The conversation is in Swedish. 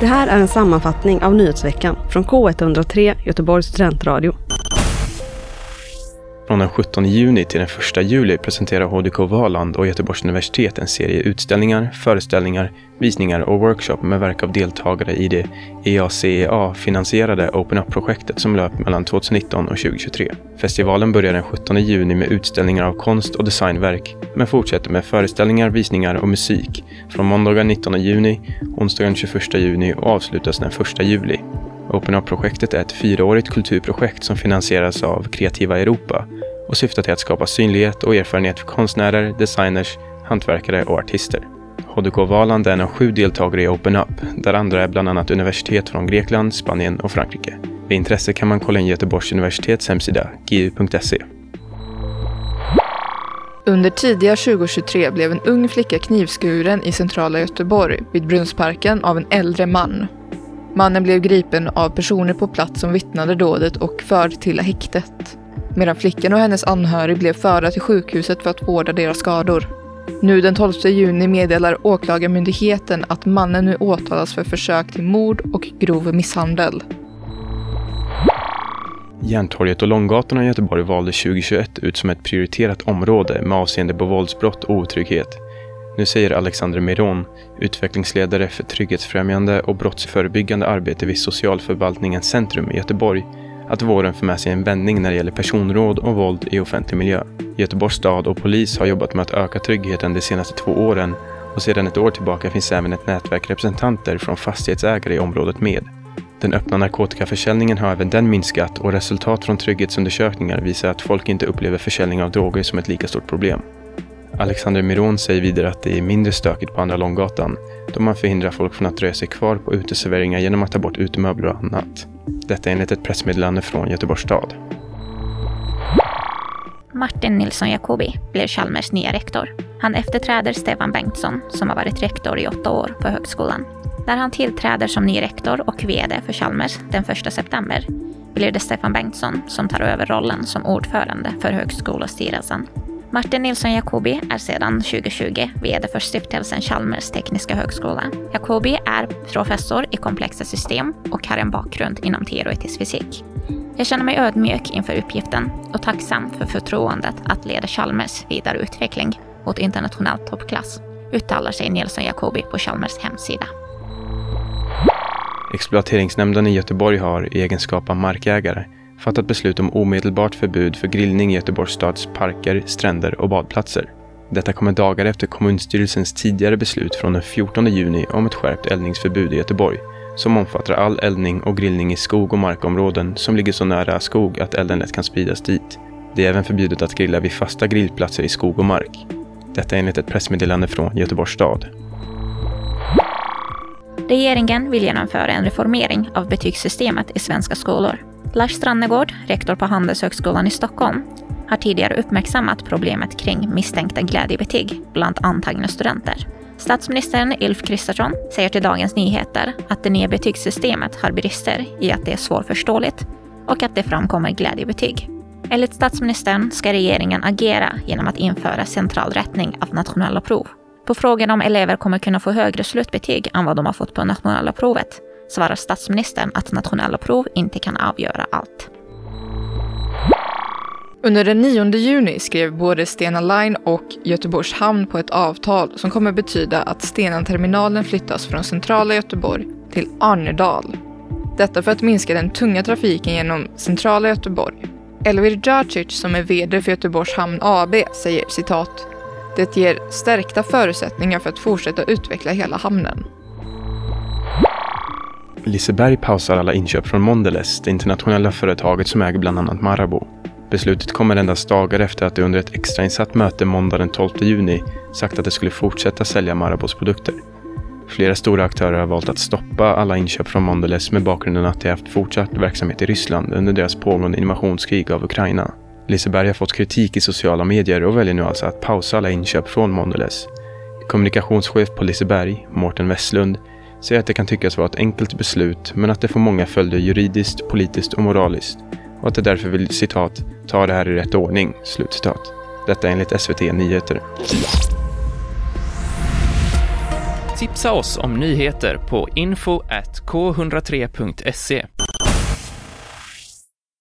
Det här är en sammanfattning av nyhetsveckan från K103 Göteborgs studentradio. Från den 17 juni till den 1 juli presenterar HDK Valand och Göteborgs universitet en serie utställningar, föreställningar, visningar och workshop med verk av deltagare i det EACEA-finansierade Open Up-projektet som löper mellan 2019 och 2023. Festivalen börjar den 17 juni med utställningar av konst och designverk, men fortsätter med föreställningar, visningar och musik från måndagen 19 juni, onsdagen 21 juni och avslutas den 1 juli. Open Up-projektet är ett fyraårigt kulturprojekt som finansieras av Kreativa Europa och syftar till att skapa synlighet och erfarenhet för konstnärer, designers, hantverkare och artister. HDK Valand är en av sju deltagare i Open Up, där andra är bland annat universitet från Grekland, Spanien och Frankrike. Vid intresse kan man kolla in Göteborgs universitets hemsida, gu.se. Under tidiga 2023 blev en ung flicka knivskuren i centrala Göteborg vid Brunnsparken av en äldre man. Mannen blev gripen av personer på plats som vittnade dådet och förd till häktet. Medan flickan och hennes anhörig blev förda till sjukhuset för att vårda deras skador. Nu den 12 juni meddelar Åklagarmyndigheten att mannen nu åtalas för försök till mord och grov misshandel. Järntorget och Långgatorna i Göteborg valde 2021 ut som ett prioriterat område med avseende på våldsbrott och otrygghet. Nu säger Alexander Miron, utvecklingsledare för trygghetsfrämjande och brottsförebyggande arbete vid Socialförvaltningens centrum i Göteborg, att våren för med sig en vändning när det gäller personråd och våld i offentlig miljö. Göteborgs stad och polis har jobbat med att öka tryggheten de senaste två åren och sedan ett år tillbaka finns även ett nätverk representanter från fastighetsägare i området med. Den öppna narkotikaförsäljningen har även den minskat och resultat från trygghetsundersökningar visar att folk inte upplever försäljning av droger som ett lika stort problem. Alexander Miron säger vidare att det är mindre stökigt på Andra Långgatan då man förhindrar folk från att dröja sig kvar på uteserveringar genom att ta bort utemöbler och annat. Detta enligt ett pressmeddelande från Göteborgs stad. Martin Nilsson Jacobi blir Chalmers nya rektor. Han efterträder Stefan Bengtsson som har varit rektor i åtta år på högskolan. När han tillträder som ny rektor och VD för Chalmers den 1 september blir det Stefan Bengtsson som tar över rollen som ordförande för högskolestyrelsen. Martin Nilsson Jacobi är sedan 2020 VD för stiftelsen Chalmers tekniska högskola. Jacobi är professor i komplexa system och har en bakgrund inom teoretisk fysik. Jag känner mig ödmjuk inför uppgiften och tacksam för förtroendet att leda Chalmers vidare utveckling mot internationell toppklass, uttalar sig Nilsson Jacobi på Chalmers hemsida. Exploateringsnämnden i Göteborg har, i egenskap av markägare, fattat beslut om omedelbart förbud för grillning i Göteborgs stads parker, stränder och badplatser. Detta kommer dagar efter kommunstyrelsens tidigare beslut från den 14 juni om ett skärpt eldningsförbud i Göteborg, som omfattar all eldning och grillning i skog och markområden som ligger så nära skog att elden lätt kan spridas dit. Det är även förbjudet att grilla vid fasta grillplatser i skog och mark. Detta enligt ett pressmeddelande från Göteborgs stad. Regeringen vill genomföra en reformering av betygssystemet i svenska skolor. Lars Strannegård, rektor på Handelshögskolan i Stockholm, har tidigare uppmärksammat problemet kring misstänkta glädjebetyg bland antagna studenter. Statsministern Ulf Kristersson säger till Dagens Nyheter att det nya betygssystemet har brister i att det är svårförståeligt och att det framkommer glädjebetyg. Enligt statsministern ska regeringen agera genom att införa central rättning av nationella prov. På frågan om elever kommer kunna få högre slutbetyg än vad de har fått på nationella provet svarar statsministern att nationella prov inte kan avgöra allt. Under den 9 juni skrev både Stena Line och Göteborgs hamn på ett avtal som kommer betyda att Stena-terminalen flyttas från centrala Göteborg till Arnedal. Detta för att minska den tunga trafiken genom centrala Göteborg. Elvir Djacic som är VD för Göteborgs hamn AB säger citat det ger stärkta förutsättningar för att fortsätta utveckla hela hamnen. Liseberg pausar alla inköp från Mondelez, det internationella företaget som äger bland annat Marabou. Beslutet kommer endast dagar efter att det under ett extrainsatt möte måndag den 12 juni sagt att det skulle fortsätta sälja Marabous produkter. Flera stora aktörer har valt att stoppa alla inköp från Mondelez med bakgrunden att de haft fortsatt verksamhet i Ryssland under deras pågående invasionskrig av Ukraina. Liseberg har fått kritik i sociala medier och väljer nu alltså att pausa alla inköp från Mondelez. Kommunikationschef på Liseberg, Mårten Westlund, säger att det kan tyckas vara ett enkelt beslut men att det får många följder juridiskt, politiskt och moraliskt och att det därför vill citat ta det här i rätt ordning. Slutcitat. Detta enligt SVT Nyheter. tipsa oss om nyheter på info k103.se.